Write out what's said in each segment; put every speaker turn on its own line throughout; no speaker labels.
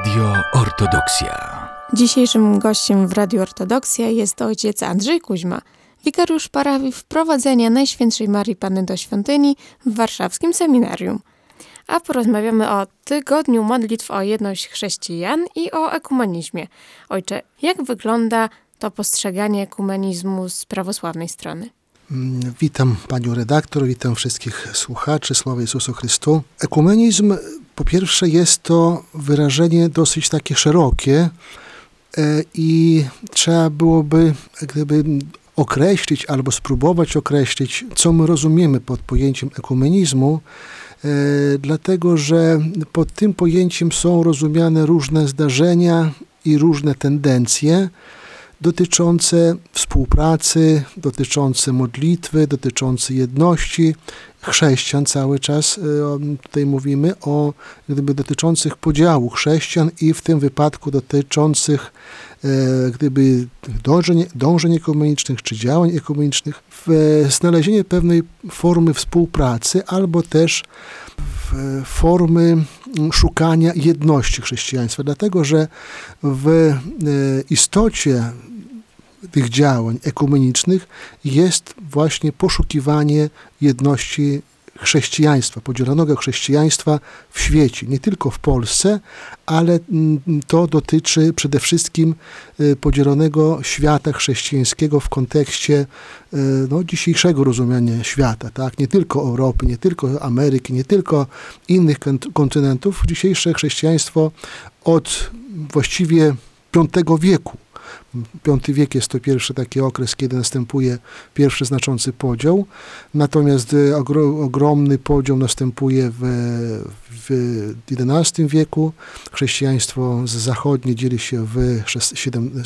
Radio Ortodoksja.
Dzisiejszym gościem w Radio Ortodoksja jest ojciec Andrzej Kuźma, wikariusz parafii wprowadzenia Najświętszej Marii Panny do Świątyni w warszawskim seminarium. A porozmawiamy o tygodniu modlitw o jedność chrześcijan i o ekumenizmie. Ojcze, jak wygląda to postrzeganie ekumenizmu z prawosławnej strony?
Mm, Witam panią redaktor, witam wszystkich słuchaczy, sława Jezusu Chrystu. Ekumenizm, po pierwsze, jest to wyrażenie dosyć takie szerokie e, i trzeba byłoby gdyby określić albo spróbować określić, co my rozumiemy pod pojęciem ekumenizmu, e, dlatego że pod tym pojęciem są rozumiane różne zdarzenia i różne tendencje dotyczące współpracy, dotyczące modlitwy, dotyczące jedności chrześcijan cały czas. e, Tutaj mówimy o gdyby dotyczących podziału chrześcijan i w tym wypadku dotyczących e, gdyby dążeń, dążeń ekumenicznych czy działań ekumenicznych, w znalezienie pewnej formy współpracy albo też formy mm, szukania jedności chrześcijaństwa, dlatego że w e, istocie tych działań ekumenicznych jest właśnie poszukiwanie jedności chrześcijaństwa, podzielonego chrześcijaństwa w świecie, nie tylko w Polsce, ale to dotyczy przede wszystkim y, podzielonego świata chrześcijańskiego w kontekście y, no, dzisiejszego rozumienia świata, tak? nie tylko Europy, nie tylko Ameryki, nie tylko innych kont- kontynentów. Dzisiejsze chrześcijaństwo od właściwie V wieku V wiek jest to pierwszy taki okres, kiedy następuje pierwszy znaczący podział, natomiast e, ogro, ogromny podział następuje w, w XI wieku. Chrześcijaństwo zachodnie dzieli się w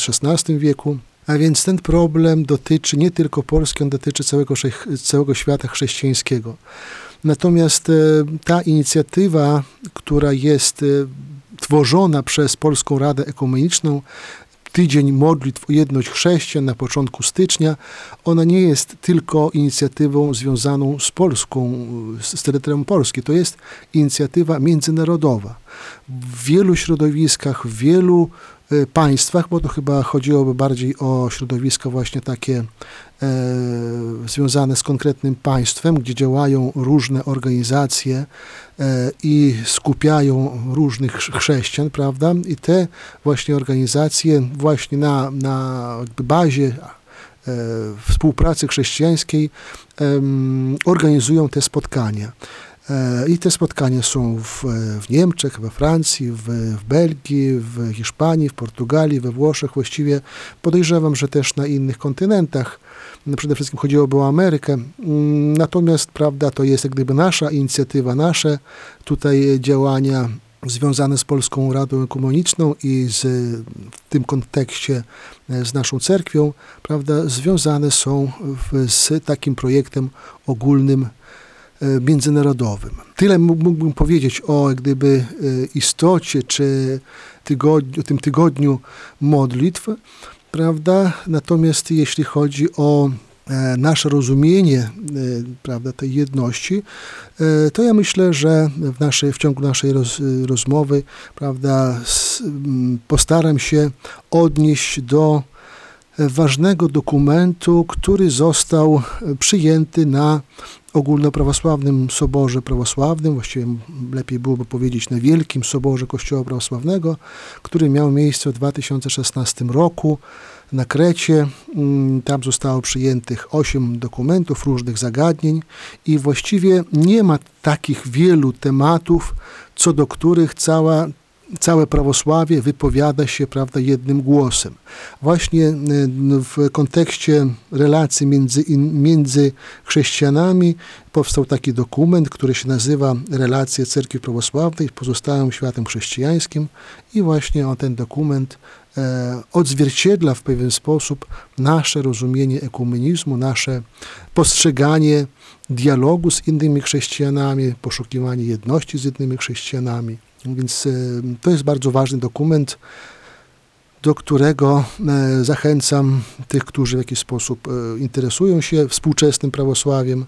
XVI wieku. A więc ten problem dotyczy nie tylko Polski, on dotyczy całego, całego świata chrześcijańskiego. Natomiast e, ta inicjatywa, która jest e, tworzona przez Polską Radę Ekumeniczną, tydzień modlitw o jedność chrześcijan na początku stycznia, ona nie jest tylko inicjatywą związaną z Polską, z terytorium Polski. To jest inicjatywa międzynarodowa. W wielu środowiskach, w wielu e, państwach, bo to chyba chodziłoby bardziej o środowiska właśnie takie związane z konkretnym państwem, gdzie działają różne organizacje e, i skupiają różnych chrześcijan, prawda? I te właśnie organizacje właśnie na, na bazie e, współpracy chrześcijańskiej organizują te spotkania. E, I te spotkania są w, w Niemczech, we Francji, w, w, Belgii, w Hiszpanii, w Portugalii, we Włoszech. Właściwie podejrzewam, że też na innych kontynentach. No, przede wszystkim chodziłoby o Amerykę. Mm, natomiast, prawda, to jest jak gdyby nasza inicjatywa, nasze tutaj działania związane z Polską Radą Ekumeniczną i z, w tym kontekście e, z naszą cerkwią, prawda, związane są w, z takim projektem ogólnym E, międzynarodowym. Tyle mógłbym powiedzieć o jak gdyby e, istocie czy tygodniu, tym tygodniu modlitw, prawda? Natomiast jeśli chodzi o e, nasze rozumienie prawda, tej jedności, to ja myślę, że w, naszej, w ciągu naszej roz, rozmowy prawda, postaram się odnieść do ważnego dokumentu, który został przyjęty na ogólnoprawosławnym Soborze Prawosławnym, właściwie lepiej byłoby powiedzieć na Wielkim Soborze Kościoła Prawosławnego, który miał miejsce w 2016 roku na Krecie. Mm, tam zostało przyjętych osiem dokumentów różnych zagadnień i właściwie nie ma takich wielu tematów, co do których cała całe prawosławie wypowiada się prawda, jednym głosem. Właśnie e, w kontekście relacji między, między chrześcijanami powstał taki dokument, który się nazywa Relacje Cerkwi Prawosławnej z pozostałym światem chrześcijańskim i właśnie on ten dokument e, odzwierciedla w pewien sposób nasze rozumienie ekumenizmu, nasze postrzeganie dialogu z innymi chrześcijanami, poszukiwanie jedności z innymi chrześcijanami. Więc e, to jest bardzo ważny dokument. do którego e, zachęcam tych, którzy w jakiś sposób e, interesują się współczesnym prawosławiem.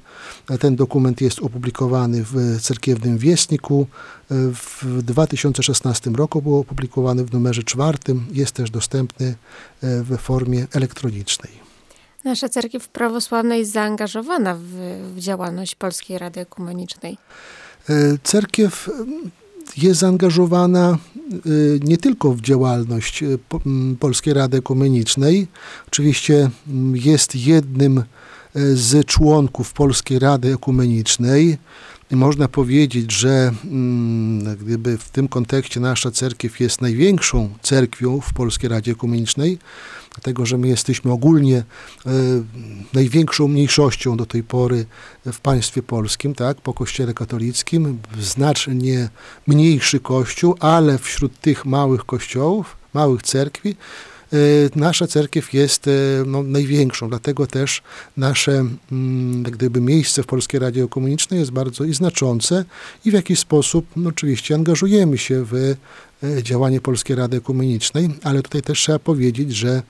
Ten dokument jest opublikowany w Cerkiewnym Wiestniku. W 2016 roku był opublikowany w numerze czwartym. Jest też dostępny w formie elektronicznej.
Nasza cerkiew prawosławna jest zaangażowana w, w działalność Polskiej Rady Ekumenicznej.
Cerkiew jest zaangażowana y, nie tylko w działalność y, Polskiej Rady Ekumenicznej, oczywiście jest jednym y, z członków Polskiej Rady Ekumenicznej. Można powiedzieć, że gdyby w tym kontekście nasza cerkiew jest największą cerkwią w Polskiej Radzie Ekumenicznej, dlatego że my jesteśmy ogólnie e, największą mniejszością do tej pory w państwie polskim, tak, po kościele katolickim, znacznie mniejszy kościół, ale wśród tych małych kościołów, małych cerkwi, nasza cerkiew jest e, no, największą, dlatego też nasze mm, gdyby miejsce w Polskiej Radzie Komunicznej jest bardzo i znaczące i w jakiś sposób no, oczywiście angażujemy się w E, działanie Polskiej Rady Ekumenicznej, ale tutaj też trzeba powiedzieć, że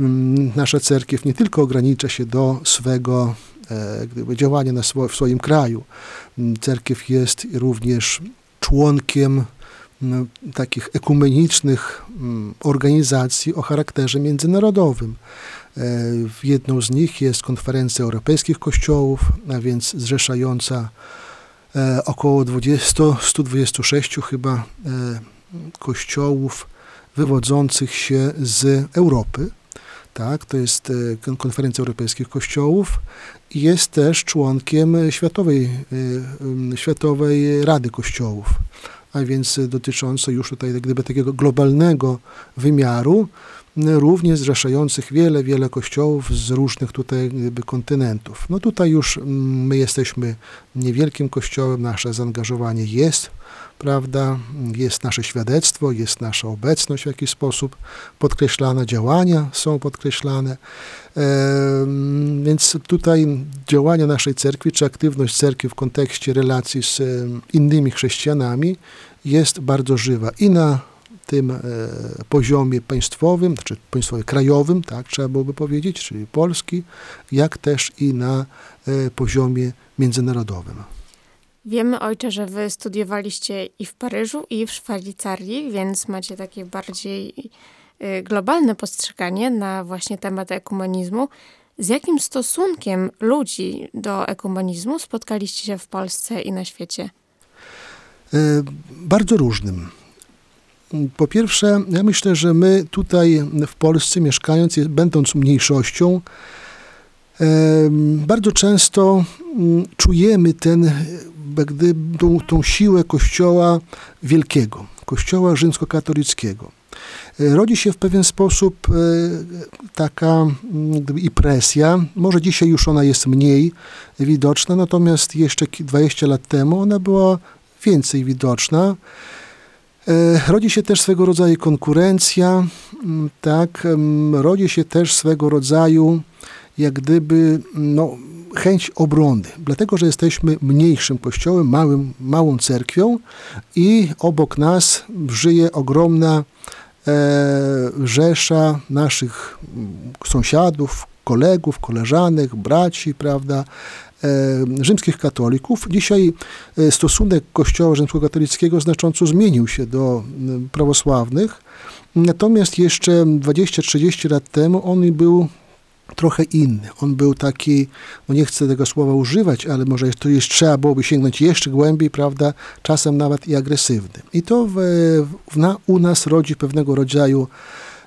mm, nasza cerkiew nie tylko ogranicza się do swego e, gdyby, działania na swo, w swoim kraju. Mm, cerkiew jest również członkiem takich ekumenicznych organizacji o charakterze międzynarodowym. E, jedną z nich jest Konferencja Europejskich Kościołów, a więc zrzeszająca około 20, 126 chyba kościołów wywodzących się z Europy. Tak, to jest e, Konferencja Europejskich Kościołów i jest też członkiem Światowej, e, Światowej Rady Kościołów, a więc dotycząco już tutaj gdyby takiego globalnego wymiaru, również zrzeszających wiele, wiele kościołów z różnych tutaj kontynentów. No tutaj już my jesteśmy niewielkim kościołem, nasze zaangażowanie jest prawda? Jest nasze świadectwo, jest nasza obecność w jakiś sposób podkreślana, działania są podkreślane. Więc tutaj działania naszej cerkwi, czy aktywność cerkwi w kontekście relacji z innymi chrześcijanami jest bardzo żywa i na tym e, poziomie państwowym, czy państwowym krajowym, tak trzeba byłoby powiedzieć, czyli Polski, jak też i na e, poziomie międzynarodowym.
Wiemy, ojcze, że wy studiowaliście i w Paryżu, i w Szwajcarii, więc macie takie bardziej y, globalne postrzeganie na właśnie temat ekumenizmu. Z jakim stosunkiem ludzi do ekumenizmu spotkaliście się w Polsce i na świecie?
E, bardzo różnym. Po pierwsze, ja myślę, że my tutaj w Polsce mieszkając, będąc mniejszością, bardzo często mm, czujemy ten gdy, tą, tą siłę Kościoła Wielkiego, Kościoła rzymskokatolickiego. E, rodzi się w pewien sposób e, taka mm, i presja. Może dzisiaj już ona jest mniej widoczna, natomiast jeszcze 20 lat temu ona była więcej widoczna. E, rodzi się też swego rodzaju konkurencja, mm, tak, rodzi się też swego rodzaju jak gdyby no, chęć obrony, dlatego że jesteśmy mniejszym kościołem, małym, małą cerkwią i obok nas żyje ogromna e, rzesza naszych sąsiadów, kolegów, koleżanek, braci, prawda, rzymskich katolików. Dzisiaj e, stosunek kościoła rzymskokatolickiego znacząco zmienił się do prawosławnych, natomiast jeszcze 20-30 lat temu on był trochę inny. On był taki, no nie chcę tego słowa używać, ale może to jest, trzeba byłoby sięgnąć jeszcze głębiej, prawda, czasem nawet i agresywny. I to w, w, na, u nas rodzi pewnego rodzaju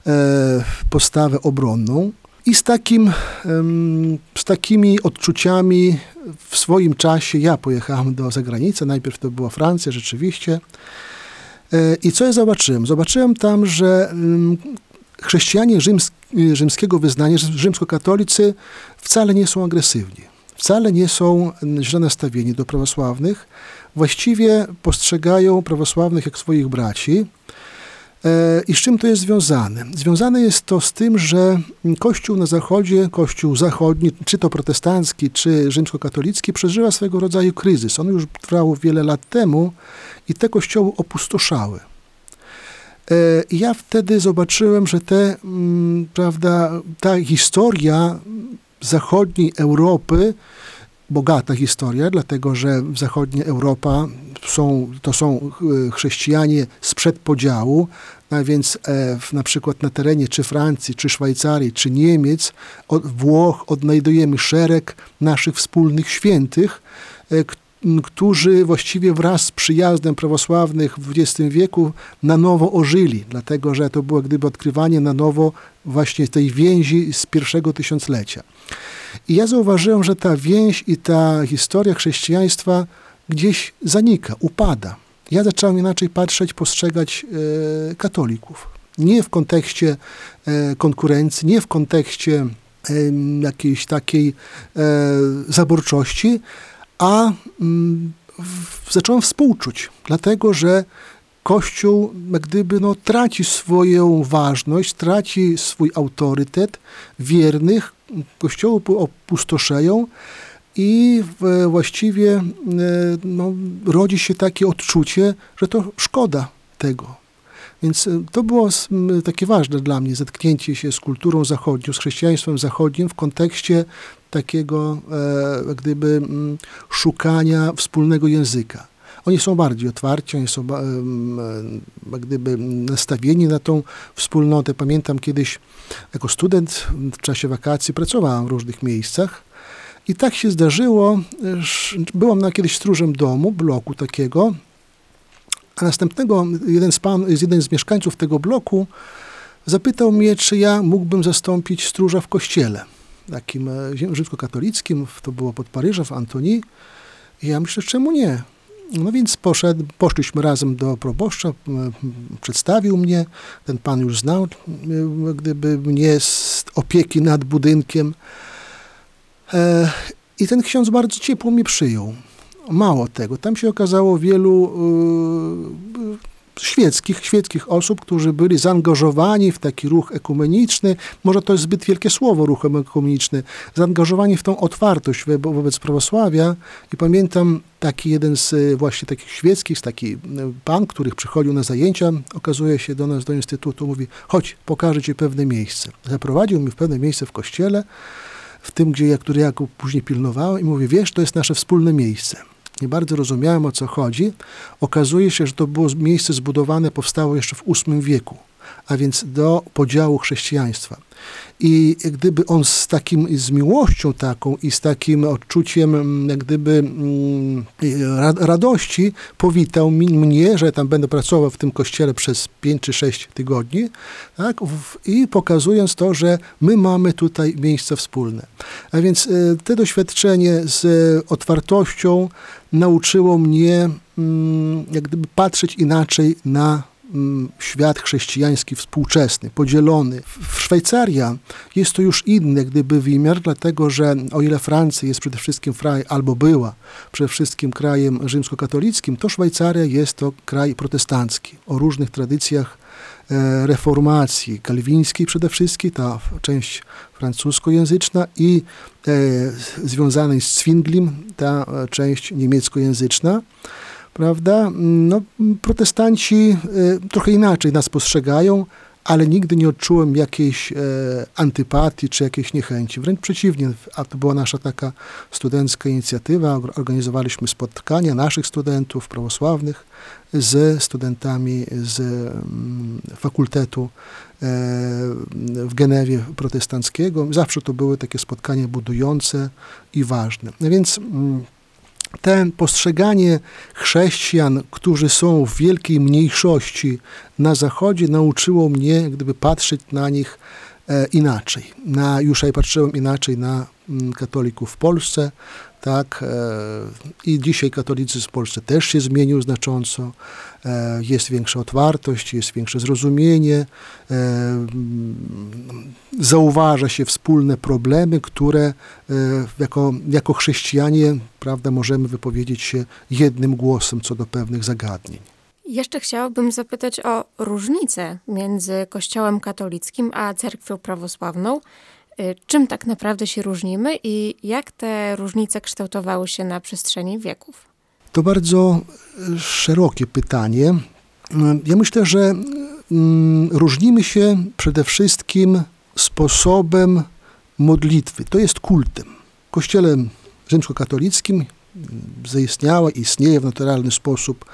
e, postawę obronną. I z, takim, z takimi odczuciami w swoim czasie ja pojechałem do zagranicy. Najpierw to była Francja, rzeczywiście. E, I co ja zobaczyłem? Zobaczyłem tam, że chrześcijanie rzyms, rzymskiego wyznania, rzymskokatolicy wcale nie są agresywni, wcale nie są źle nastawieni do prawosławnych, właściwie postrzegają prawosławnych jak swoich braci. E, I z czym to jest związane? Związane jest to z tym, że Kościół na Zachodzie, Kościół zachodni, czy to protestancki, czy rzymskokatolicki, przeżywa swego rodzaju kryzys. On już trwał wiele lat temu i te kościoły opustoszały. I ja wtedy zobaczyłem, że te, mm, prawda, ta historia zachodniej Europy, bogata historia, dlatego że zachodnia Europa są, to są chrześcijanie sprzed podziału, a więc e, na przykład na terenie czy Francji, czy Szwajcarii, czy Niemiec, od Włoch odnajdujemy szereg naszych wspólnych świętych, e, którzy właściwie wraz z przyjazdem prawosławnych w XX wieku na nowo ożyli, dlatego że to było gdyby odkrywanie na nowo właśnie tej więzi z pierwszego tysiąclecia. I ja zauważyłem, że ta więź i ta historia chrześcijaństwa gdzieś zanika, upada. Ja zacząłem inaczej patrzeć, postrzegać e, katolików. Nie w kontekście e, konkurencji, nie w kontekście e, jakiejś takiej e, zaborczości, a mm, w, zacząłem współczuć, dlatego że Kościół jak gdyby no, traci swoją ważność, traci swój autorytet, wiernych Kościoły opustoszeją i właściwie e, no, rodzi się takie odczucie, że to szkoda tego. Więc e, to było takie ważne dla mnie, zetknięcie się z kulturą zachodnią, z chrześcijaństwem zachodnim w kontekście takiego e, gdyby szukania wspólnego języka. Oni są bardziej otwarci, oni są jak gdyby nastawieni na tą wspólnotę. Pamiętam kiedyś jako student w czasie wakacji pracowałem w różnych miejscach i tak się zdarzyło, byłam na kiedyś stróżem domu, bloku takiego, a następnego jeden z, pan, jeden z mieszkańców tego bloku zapytał mnie, czy ja mógłbym zastąpić stróża w kościele, takim e, rzymskokatolickim, to było pod Paryżem, w Antoni. I ja myślę, czemu nie? No więc poszedł, poszliśmy razem do proboszcza, przedstawił mnie, ten pan już znał gdyby mnie z opieki nad budynkiem i ten ksiądz bardzo ciepło mnie przyjął. Mało tego, tam się okazało wielu e, świeckich, świeckich osób, którzy byli zaangażowani w taki ruch ekumeniczny, może to jest zbyt wielkie słowo, ruch ekumeniczny, zaangażowani w tą otwartość wobec prawosławia i pamiętam taki jeden z e, właśnie takich świeckich, taki e, pan, który przychodził na zajęcia, okazuje się do nas, do instytutu, mówi, chodź, pokażę ci pewne miejsce. Zaprowadził mnie w pewne miejsce w kościele, w tym, gdzie ja, który ja później pilnowałem i mówi, wiesz, to jest nasze wspólne miejsce nie bardzo rozumiałem o co chodzi. Okazuje się, że to było miejsce zbudowane, powstało jeszcze w VIII wieku, a więc do podziału chrześcijaństwa. I gdyby on z takim, z miłością taką i z takim odczuciem mm, jak gdyby mm, radości powitał mnie, że tam będę pracował w tym kościele przez 5 czy 6 tygodni, tak? i pokazując to, że my mamy tutaj miejsce wspólne. A więc e, te doświadczenie z otwartością nauczyło mnie mm, jak gdyby patrzeć inaczej na świat chrześcijański współczesny, podzielony. W Szwajcaria jest to już inny gdyby wymiar, dlatego że o ile Francja jest przede wszystkim kraj, albo była przede wszystkim krajem rzymskokatolickim, to Szwajcaria jest to kraj protestancki, o różnych tradycjach e, reformacji kalwińskiej przede wszystkim, ta część francuskojęzyczna i e, związanej z Zwinglim, ta e, część niemieckojęzyczna prawda? No, protestanci y, trochę inaczej nas postrzegają, ale nigdy nie odczułem jakiejś e, antypatii czy jakiejś niechęci. Wręcz przeciwnie, a to była nasza taka studencka inicjatywa. Organizowaliśmy spotkania naszych studentów prawosławnych z studentami z mm, fakultetu e, w Genewie protestanckiego. Zawsze to były takie spotkania budujące i ważne. No więc mm, te postrzeganie chrześcijan, którzy są w wielkiej mniejszości na Zachodzie, nauczyło mnie, gdyby patrzeć na nich e, inaczej. Na, już ja patrzyłem inaczej na mm, katolików w Polsce, tak, e, i dzisiaj katolicyzm w Polsce też się zmienił znacząco. E, jest większa otwartość, jest większe zrozumienie, e, zauważa się wspólne problemy, które jako, jako chrześcijanie prawda, możemy wypowiedzieć się jednym głosem co do pewnych zagadnień.
Jeszcze chciałabym zapytać o różnicę między Kościołem katolickim a Cerkwią prawosławną. Czym tak naprawdę się różnimy i jak te różnice kształtowały się na przestrzeni wieków?
To bardzo e, szerokie pytanie. Ja myślę, że mm, różnimy się przede wszystkim sposobem modlitwy. To jest kultem. W kościele rzymskokatolickim zaistniała, istnieje w naturalny sposób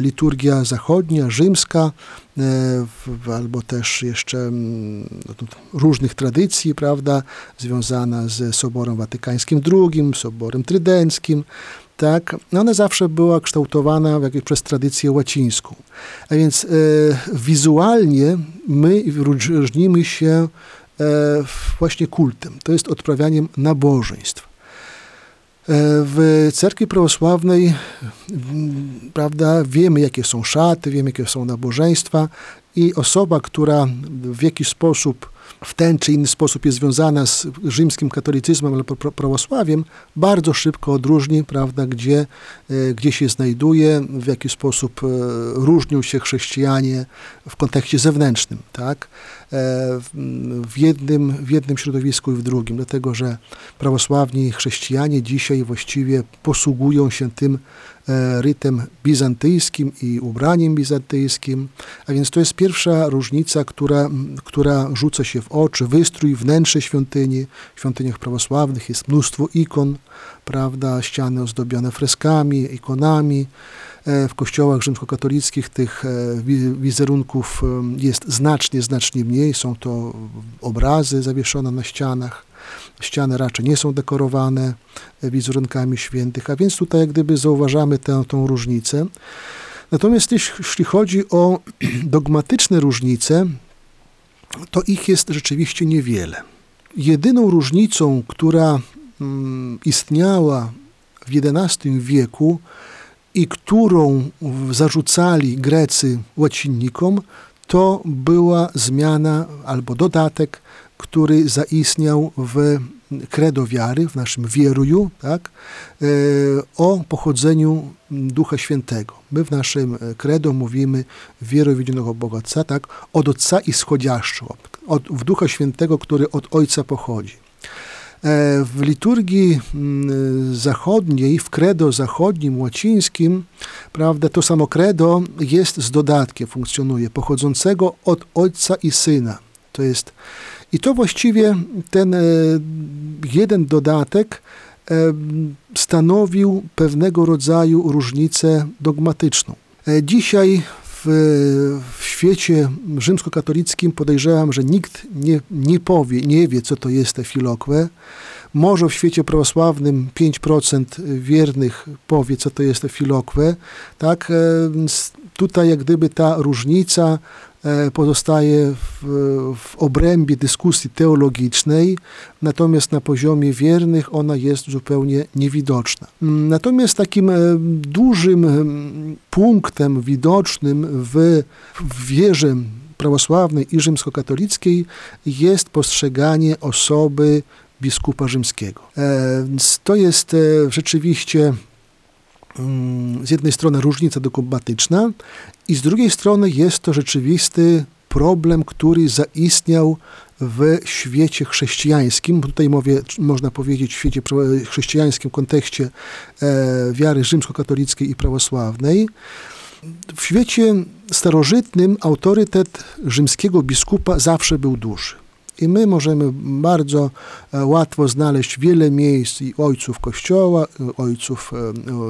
liturgia zachodnia, rzymska, e, albo też jeszcze mm, no, różnych tradycji, prawda, związana z Soborem Watykańskim II, Soborem Trydenckim, tak, no ona zawsze była kształtowana jak, przez tradycję łacińską. A więc e, wizualnie my różnimy się e, właśnie kultem. To jest odprawianiem nabożeństw. E, w cerkwi prawosławnej, prawda, wiemy, jakie są szaty, wiemy, jakie są nabożeństwa i osoba, która w jakiś sposób w ten czy inny sposób jest związana z rzymskim katolicyzmem albo prawosławiem, bardzo szybko odróżni, prawda, gdzie, e, gdzie się znajduje, w jaki sposób e, różnią się chrześcijanie w kontekście zewnętrznym, tak, e, w jednym, w jednym środowisku i w drugim, dlatego, że prawosławni chrześcijanie dzisiaj właściwie posługują się tym rytem bizantyjskim i ubraniem bizantyjskim, a więc to jest pierwsza różnica, która, która rzuca się w oczy, wystrój, wnętrze świątyni. W świątyniach prawosławnych jest mnóstwo ikon, prawda, ściany ozdobione freskami, ikonami. E, w kościołach rzymskokatolickich tych e, wizerunków jest znacznie, znacznie mniej. Są to obrazy zawieszone na ścianach. Ściany raczej nie są dekorowane wizerunkami świętych, a więc tutaj jak gdyby zauważamy tę, tą różnicę. Natomiast jeśli chodzi o dogmatyczne różnice, to ich jest rzeczywiście niewiele. Jedyną różnicą, która mm, istniała w XI wieku i którą zarzucali Grecy łacinnikom, to była zmiana albo dodatek, który zaistniał w credo wiary, w naszym wieruju, tak, e, o pochodzeniu Ducha Świętego. My w naszym credo mówimy wieruj w jednego Boga Otca, tak, od Otca i schodziaszczego, od, w Ducha Świętego, który od Ojca pochodzi. E, w liturgii mm, zachodniej, w credo zachodnim, łacińskim, prawda, to samo credo jest z dodatkiem, funkcjonuje, pochodzącego od Ojca i Syna. To jest i to właściwie ten e, jeden dodatek e, stanowił pewnego rodzaju różnicę dogmatyczną. E, dzisiaj w, w świecie rzymskokatolickim podejrzewam, że nikt nie, nie powie, nie wie, co to jest te filokwe. Może w świecie prawosławnym 5% wiernych powie, co to jest te filokwe. Tak? Tutaj jak gdyby ta różnica pozostaje w, w obrębie dyskusji teologicznej, natomiast na poziomie wiernych ona jest zupełnie niewidoczna. Natomiast takim e, dużym punktem widocznym w, w wierze prawosławnej i rzymskokatolickiej jest postrzeganie osoby biskupa rzymskiego. E, to jest rzeczywiście z jednej strony różnica dogmatyczna i z drugiej strony jest to rzeczywisty problem, który zaistniał w świecie chrześcijańskim. Tutaj mówię, można powiedzieć w świecie chrześcijańskim w kontekście e, wiary rzymskokatolickiej i prawosławnej. W świecie starożytnym autorytet rzymskiego biskupa zawsze był duży. I my możemy bardzo e, łatwo znaleźć wiele miejsc i ojców kościoła, ojców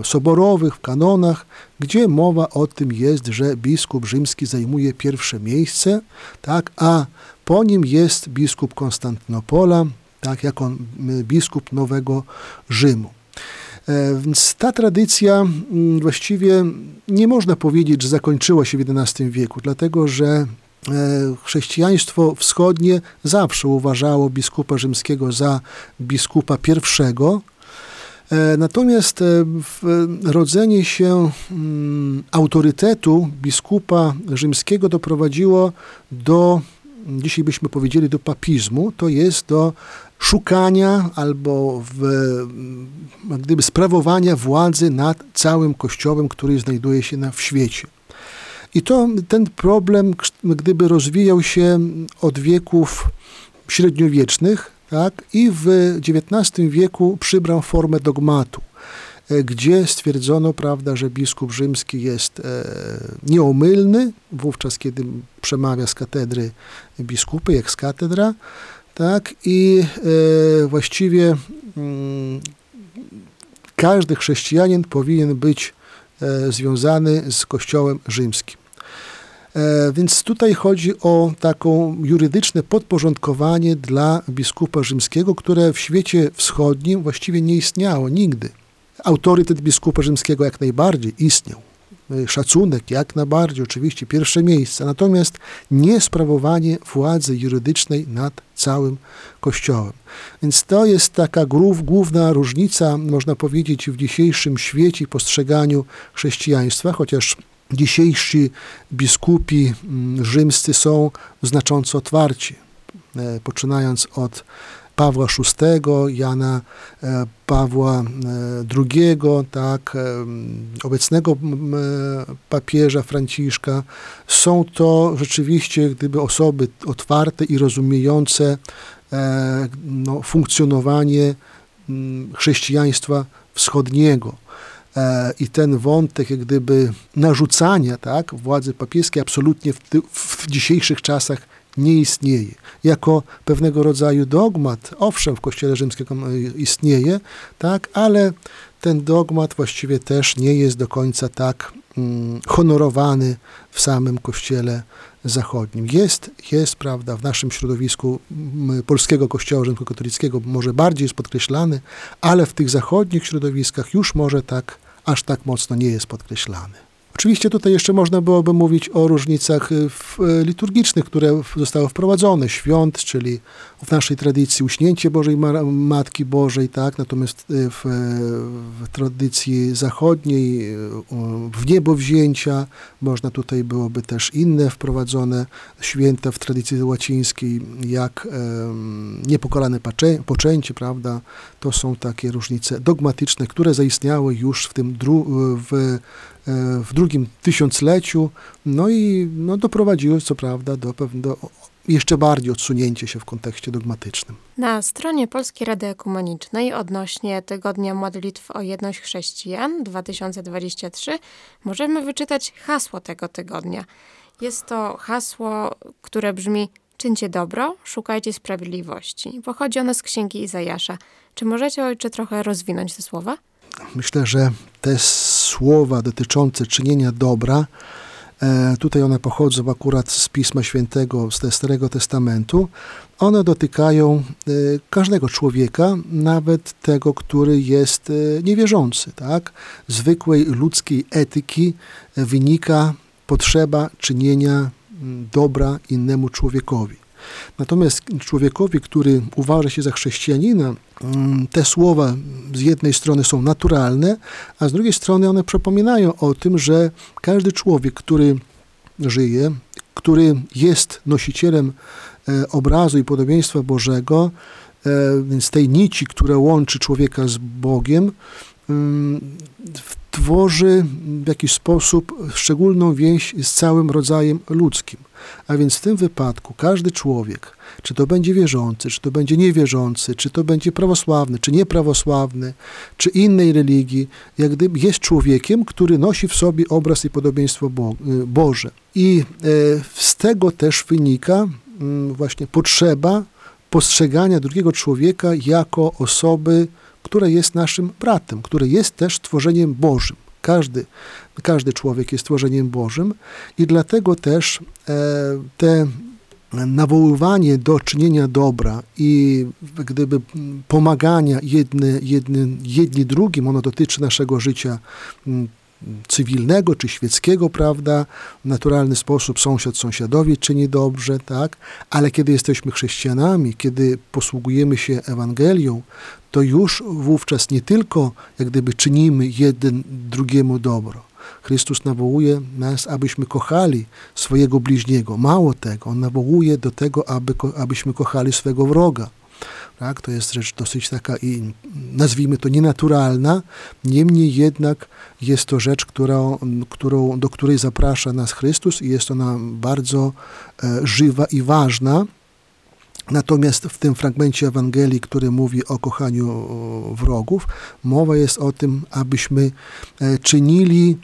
e, soborowych w kanonach, gdzie mowa o tym jest, że biskup rzymski zajmuje pierwsze miejsce, tak, a po nim jest biskup Konstantynopola, tak, jako biskup Nowego Rzymu. E, więc ta tradycja właściwie nie można powiedzieć, że zakończyła się w XI wieku, dlatego że E, chrześcijaństwo wschodnie zawsze uważało biskupa rzymskiego za biskupa pierwszego. E, natomiast e, rodzenie się mm, autorytetu biskupa rzymskiego doprowadziło do, dzisiaj byśmy powiedzieli, do papizmu, to jest do szukania albo w, gdyby sprawowania władzy nad całym kościołem, który znajduje się na, w świecie. I to, ten problem gdyby rozwijał się od wieków średniowiecznych, tak, i w XIX wieku przybrał formę dogmatu. e, gdzie stwierdzono, prawda, że biskup rzymski jest nieomylny, wówczas kiedy przemawia z katedry biskupy, jak z katedra, tak, i właściwie mm, każdy chrześcijanin powinien być związany z Kościołem rzymskim. E, więc tutaj chodzi o taką jurydyczne podporządkowanie dla biskupa rzymskiego, które w świecie wschodnim właściwie nie istniało nigdy. Autorytet biskupa rzymskiego jak najbardziej istniał. E, szacunek jak najbardziej, oczywiście pierwsze miejsce, natomiast nie sprawowanie władzy jurydycznej nad całym Kościołem. Więc to jest taka główna różnica, można powiedzieć, w dzisiejszym świecie postrzeganiu chrześcijaństwa, chociaż dzisiejsi biskupi mm, rzymscy są znacząco otwarci, e, poczynając od Pawła VI, Jana e, Pawła e, II, tak, obecnego papieża Franciszka. Są to rzeczywiście gdyby osoby otwarte i rozumiejące no, funkcjonowanie chrześcijaństwa wschodniego. E, i ten wątek jak gdyby narzucania tak, władzy papieskiej absolutnie w, w dzisiejszych czasach nie istnieje. Jako pewnego rodzaju dogmat, owszem, w Kościele Rzymskim istnieje, tak, ale ten dogmat właściwie też nie jest do końca tak mm, honorowany w samym Kościele Zachodnim. Jest, jest, prawda, w naszym środowisku polskiego Kościoła Rzymskokatolickiego może bardziej jest podkreślany, ale w tych zachodnich środowiskach już może tak aż tak mocno nie jest podkreślany. Oczywiście tutaj jeszcze można byłoby mówić o różnicach y, y, liturgicznych, które zostały wprowadzone, świąt, czyli w naszej tradycji uśnięcie Bożej Matki Bożej, tak, natomiast y, w, w tradycji zachodniej w niebo wzięcia można tutaj byłoby też inne wprowadzone święta w tradycji łacińskiej, jak um, niepokalane poczęcie, prawda, to są takie różnice dogmatyczne, które zaistniały już w tym dru, w w drugim tysiącleciu, no i no, doprowadziły co prawda do, do jeszcze bardziej odsunięcia się w kontekście dogmatycznym.
Na stronie Polskiej Rady Ekumenicznej odnośnie Tygodnia Modlitw o Jedność Chrześcijan 2023 możemy wyczytać hasło tego tygodnia. Jest to hasło, które brzmi Czyńcie dobro, szukajcie sprawiedliwości. Pochodzi ono z księgi Izajasza. Czy możecie, ojcze, trochę rozwinąć te słowa?
Myślę, że te słowa dotyczące czynienia dobra, e, tutaj one pochodzą akurat z Pisma Świętego, z Starego Testamentu, one dotykają e, każdego człowieka, nawet tego, który jest e, niewierzący. Tak? Zwykłej ludzkiej etyki wynika potrzeba czynienia dobra innemu człowiekowi. Natomiast człowiekowi, który uważa się za chrześcijanina, mm, te słowa z jednej strony są naturalne, a z drugiej strony one przypominają o tym, że każdy człowiek, który żyje, który jest nosicielem e, obrazu i podobieństwa Bożego, e, więc tej nici, która łączy człowieka z Bogiem, tworzy w jakiś sposób szczególną więź z całym rodzajem ludzkim. A więc w tym wypadku każdy człowiek, czy to będzie wierzący, czy to będzie niewierzący, czy to będzie prawosławny, czy nieprawosławny, czy innej religii, jak gdyby jest człowiekiem, który nosi w sobie obraz i podobieństwo Bo y, Boże. I e, z tego też wynika mm, właśnie potrzeba postrzegania drugiego człowieka jako osoby, która jest naszym bratem, który jest też tworzeniem Bożym. Każdy, każdy człowiek jest tworzeniem Bożym i dlatego też e, te nawoływanie do czynienia dobra i gdyby pomagania jedny, jedny, jedni drugim, ono dotyczy naszego życia cywilnego czy świeckiego, prawda, w naturalny sposób sąsiad sąsiadowi czyni dobrze, tak, ale kiedy jesteśmy chrześcijanami, kiedy posługujemy się Ewangelią, to już wówczas nie tylko jak gdyby czynimy jeden drugiemu dobro. Chrystus nawołuje nas, abyśmy kochali swojego bliźniego. Mało tego, On nawołuje do tego, aby, abyśmy kochali swego wroga. Tak? To jest rzecz dosyć taka i nazwijmy to nienaturalna, niemniej jednak jest to rzecz, którą, którą, do której zaprasza nas Chrystus i jest ona bardzo e, żywa i ważna. Natomiast w tym fragmencie Ewangelii, który mówi o kochaniu wrogów, mowa jest o tym, abyśmy e, czynili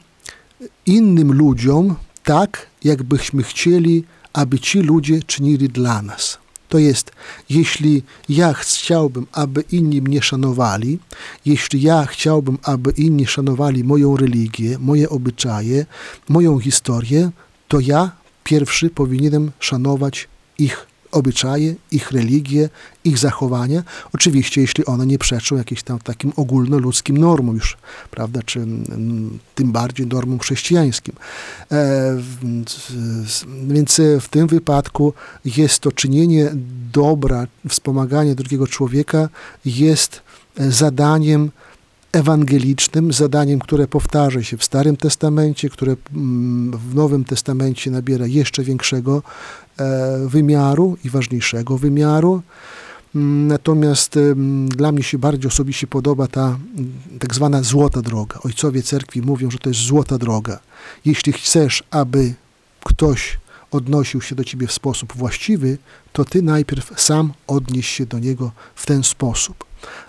innym ludziom tak, jakbyśmy chcieli, aby ci ludzie czynili dla nas. To jest, jeśli ja chciałbym, aby inni mnie szanowali, jeśli ja chciałbym, aby inni szanowali moją religię, moje obyczaje, moją historię, to ja pierwszy powinienem szanować ich obyczaje, ich religie, ich zachowania. Oczywiście, jeśli one nie przeczą jakimś tam takim ogólnoludzkim normom już, prawda, czy mm, tym bardziej normom chrześcijańskim. E, więc w tym wypadku jest to czynienie dobra, wspomaganie drugiego człowieka jest zadaniem ewangelicznym, zadaniem, które powtarza się w Starym Testamencie, które mm, w Nowym Testamencie nabiera jeszcze większego wymiaru i ważniejszego wymiaru. Mm, natomiast dla mnie się bardziej osobiście podoba ta tak zwana złota droga. Ojcowie cerkwi mówią, że to jest złota droga. Jeśli chcesz, aby ktoś odnosił się do ciebie w sposób właściwy, to ty najpierw sam odnieś się do niego w ten sposób.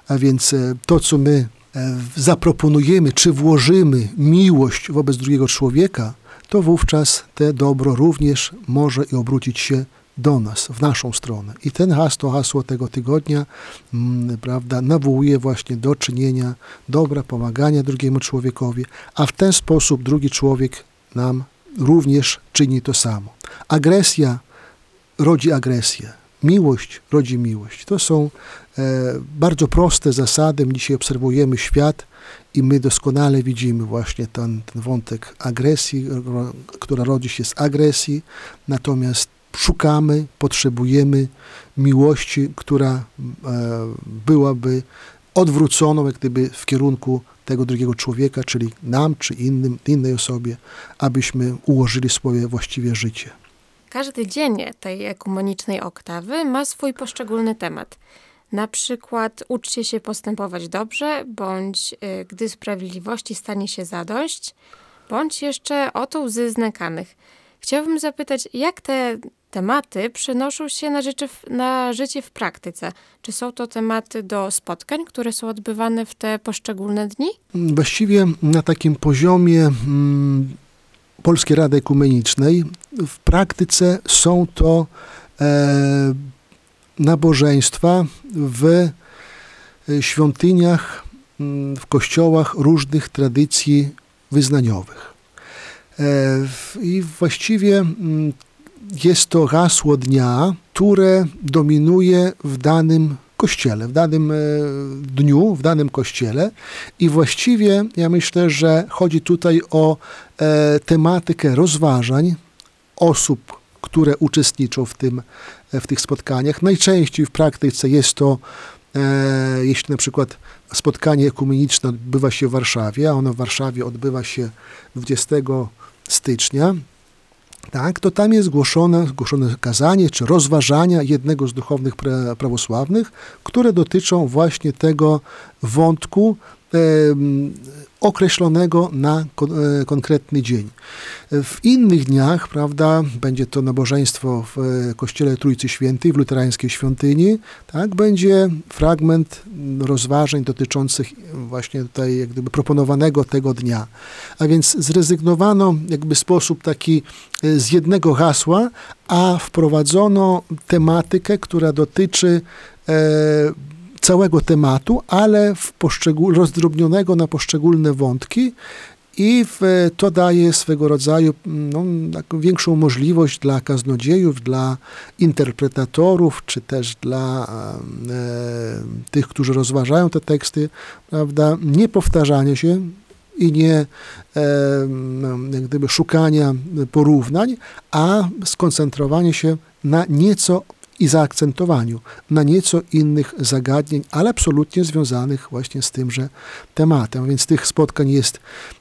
A więc e, to, co my E, zaproponujemy czy włożymy miłość wobec drugiego człowieka, to wówczas te dobro również może i obrócić się do nas, w naszą stronę. I ten hasło, hasło tego tygodnia, mm, prawda, nawołuje właśnie do czynienia dobra, pomagania drugiemu człowiekowi, a w ten sposób drugi człowiek nam również czyni to samo. Agresja rodzi agresję. Miłość rodzi miłość. To są bardzo proste zasady. Dzisiaj obserwujemy świat i my doskonale widzimy właśnie ten, ten wątek agresji, która rodzi się z agresji, natomiast szukamy, potrzebujemy miłości, która e, byłaby odwróconą jak gdyby w kierunku tego drugiego człowieka, czyli nam czy innym, innej osobie, abyśmy ułożyli swoje właściwie życie.
Każdy dzień tej ekumenicznej oktawy ma swój poszczególny temat. Na przykład uczcie się postępować dobrze, bądź y, gdy sprawiedliwości stanie się zadość, bądź jeszcze oto łzy znękanych. Chciałabym zapytać, jak te tematy przenoszą się na życie, w, na życie w praktyce? Czy są to tematy do spotkań, które są odbywane w te poszczególne dni?
Właściwie na takim poziomie mm, Polskiej Rady Ekumenicznej. W praktyce są to e, nabożeństwa w e, świątyniach, mm, w kościołach różnych tradycji wyznaniowych. E, I właściwie mm, jest to hasło dnia, które dominuje w danym kościele, w danym e, dniu, w danym kościele. I właściwie ja myślę, że chodzi tutaj o tematykę rozważań osób, które uczestniczą w, tym, e, w tych spotkaniach. Najczęściej w praktyce jest to, jeśli na przykład spotkanie ekumeniczne odbywa się w Warszawie, a ono w Warszawie odbywa się 20 stycznia, tak, to tam jest zgłoszone, zgłoszone kazanie czy rozważania jednego z duchownych prawosławnych, które dotyczą właśnie tego wątku określonego na e, konkretny dzień. W innych dniach, prawda, będzie to nabożeństwo w e, Kościele Trójcy Świętej, w luterańskiej świątyni, tak, będzie fragment rozważań dotyczących właśnie tutaj jak gdyby proponowanego tego dnia. A więc zrezygnowano jakby sposób taki e, z jednego hasła, a wprowadzono tematykę, która dotyczy całego tematu, ale w poszczegól, rozdrobnionego na poszczególne wątki i w, to daje swego rodzaju no, taką większą możliwość dla kaznodziejów, dla interpretatorów, czy też dla e, tych, którzy rozważają te teksty, prawda, nie powtarzania się i nie e, gdyby szukania porównań, a skoncentrowanie się na nieco i zaakcentowaniu na nieco innych zagadnień, ale absolutnie związanych właśnie z tymże tematem. Więc tych spotkań jest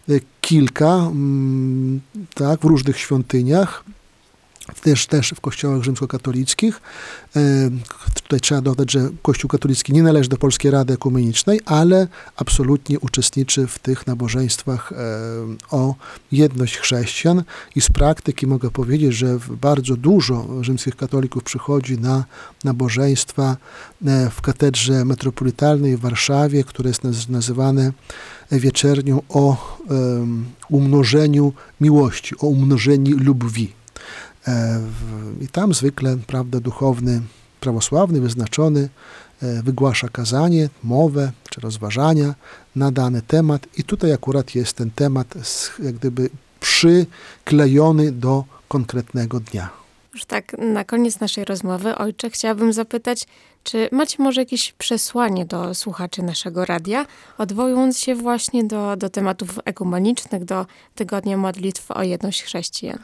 e, kilka, mm, tak, w różnych świątyniach. Też, też w kościołach rzymskokatolickich. E, tutaj trzeba dodać, że Kościół katolicki nie należy do Polskiej Rady Ekumenicznej, ale absolutnie uczestniczy w tych nabożeństwach e, o jedność chrześcijan i z praktyki mogę powiedzieć, że bardzo dużo rzymskich katolików przychodzi na nabożeństwa e, w katedrze metropolitalnej w Warszawie, które jest nazywane wieczernią o umnożeniu miłości, o umnożeniu lubwi. E, I tam zwykle, prawda, duchowny, prawosławny, wyznaczony, e, wygłasza kazanie, mowę czy rozważania na dany temat. I tutaj akurat jest ten temat jak gdyby przyklejony do konkretnego dnia.
Już tak na koniec naszej rozmowy, ojcze, chciałabym zapytać, czy macie może jakieś przesłanie do słuchaczy naszego radia, odwołując się właśnie do, do tematów ekumenicznych, do Tygodnia Modlitw o Jedność Chrześcijan?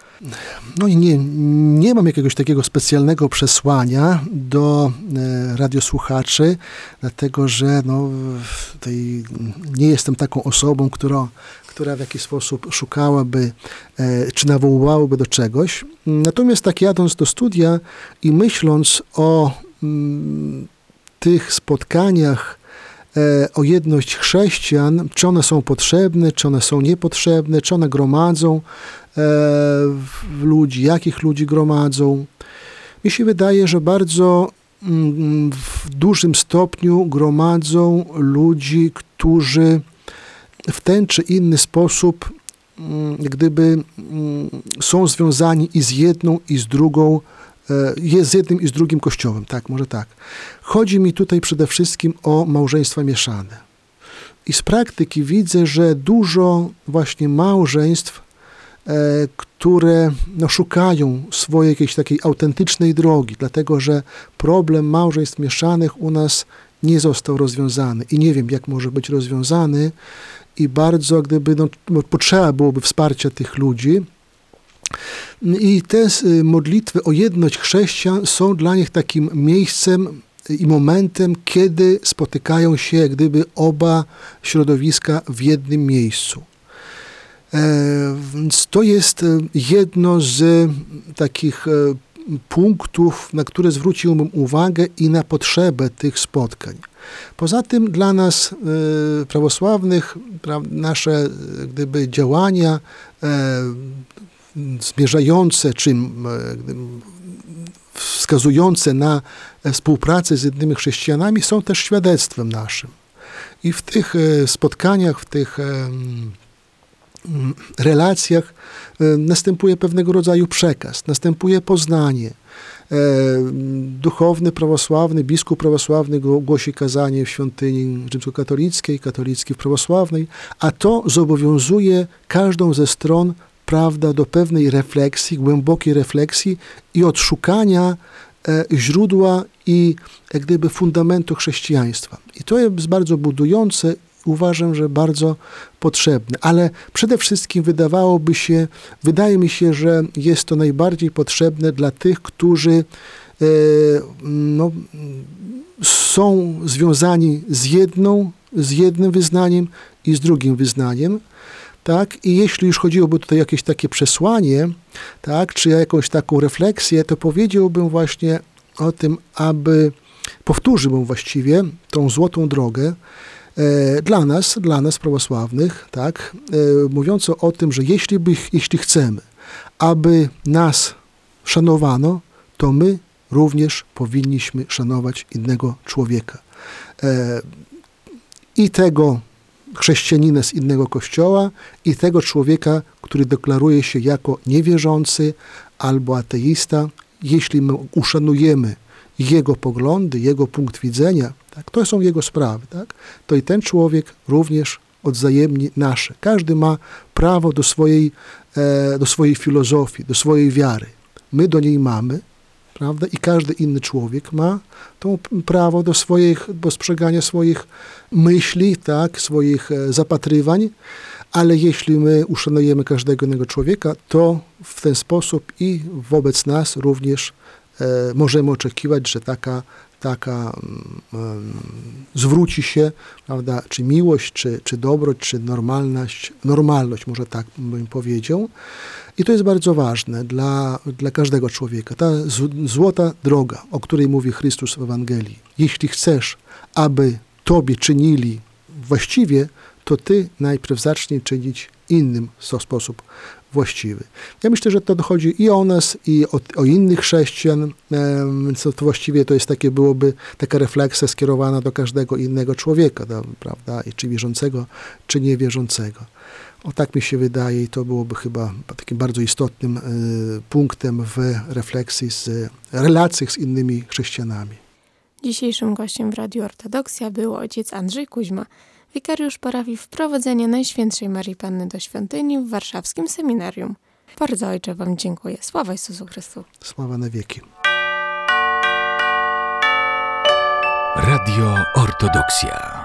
No i nie, nie mam jakiegoś takiego specjalnego przesłania do e, radiosłuchaczy, dlatego że no, tej, nie jestem taką osobą, która, która w jakiś sposób szukałaby e, czy nawoływałaby do czegoś. Natomiast tak jadąc do studia i myśląc o mm, tych spotkaniach e, o jedność chrześcijan, czy one są potrzebne, czy one są niepotrzebne, czy one gromadzą e, ludzi, jakich ludzi gromadzą. Mi się wydaje, że bardzo mm, w dużym stopniu gromadzą ludzi, którzy w ten czy inny sposób mm, gdyby mm, są związani i z jedną, i z drugą, e, jest z jednym i z drugim kościołem, tak, może tak. Chodzi mi tutaj przede wszystkim o małżeństwa mieszane. I z praktyki widzę, że dużo właśnie małżeństw, e, które no, szukają swojej jakiejś takiej autentycznej drogi, dlatego że problem małżeństw mieszanych u nas nie został rozwiązany i nie wiem, jak może być rozwiązany, i bardzo gdyby no, potrzeba byłoby wsparcia tych ludzi. I te y, modlitwy o jedność chrześcijan są dla nich takim miejscem i momentem, kiedy spotykają się gdyby oba środowiska w jednym miejscu. E, więc to jest y, jedno z takich e, punktów, na które zwróciłbym uwagę i na potrzebę tych spotkań. Poza tym dla nas y, prawosławnych nasze gdyby działania e, zmierzające czy wskazujące na współpracę z innymi chrześcijanami są też świadectwem naszym. I w tych e, spotkaniach, w tych relacjach e, następuje pewnego rodzaju przekaz, następuje poznanie. E, duchowny prawosławny, biskup prawosławny głosi kazanie w świątyni rzymskokatolickiej, katolickiej w prawosławnej, a to zobowiązuje każdą ze stron prawda, do pewnej refleksji, głębokiej refleksji i odszukania e, źródła i jak gdyby fundamentu chrześcijaństwa. I to jest bardzo budujące uważam, że bardzo potrzebne. Ale przede wszystkim wydawałoby się, wydaje mi się, że jest to najbardziej potrzebne dla tych, którzy e, no, są związani z jedną, z jednym wyznaniem i z drugim wyznaniem. Tak? I jeśli już chodziłoby tutaj jakieś takie przesłanie, tak, czy jakąś taką refleksję, to powiedziałbym właśnie o tym, aby powtórzyłbym właściwie tą złotą drogę, dla nas, dla nas prawosławnych, tak, e, mówiąco o tym, że jeśli, by, jeśli chcemy, aby nas szanowano, to my również powinniśmy szanować innego człowieka. E, I tego chrześcijanina z innego kościoła, i tego człowieka, który deklaruje się jako niewierzący albo ateista. Jeśli my uszanujemy jego poglądy, jego punkt widzenia, tak, to są jego sprawy, tak, to i ten człowiek również odzajemni nasze. Każdy ma prawo do swojej, e, do swojej filozofii, do swojej wiary. My do niej mamy, prawda? I każdy inny człowiek ma to prawo do swoich, postrzegania swoich myśli, tak, swoich e, zapatrywań, ale jeśli my uszanujemy każdego innego człowieka, to w ten sposób i wobec nas również e, możemy oczekiwać, że taka taka um, zwróci się, prawda, czy miłość, czy, czy dobroć, czy normalność, normalność, może tak bym powiedział. I to jest bardzo ważne dla, dla każdego człowieka. Ta złota droga, o której mówi Chrystus w Ewangelii. Jeśli chcesz, aby tobie czynili właściwie, to ty najpierw zacznij czynić innym w sposób właściwy. Ja myślę, że to dochodzi i o nas, i o, o innych chrześcijan, więc to właściwie to jest takie, byłoby taka refleksja skierowana do każdego innego człowieka, prawda, I czy wierzącego, czy niewierzącego. O tak mi się wydaje i to byłoby chyba takim bardzo istotnym y, punktem w refleksji z relacji z innymi chrześcijanami.
Dzisiejszym gościem w Radiu Ortodoksja był ojciec Andrzej Kuźma, wikariusz parafii Wprowadzenie Najświętszej Marii Panny do Świątyni w warszawskim seminarium. Bardzo ojcze Wam dziękuję. Sława Jezusu Chrystu.
Sława na wieki.
Radio Ortodoksja.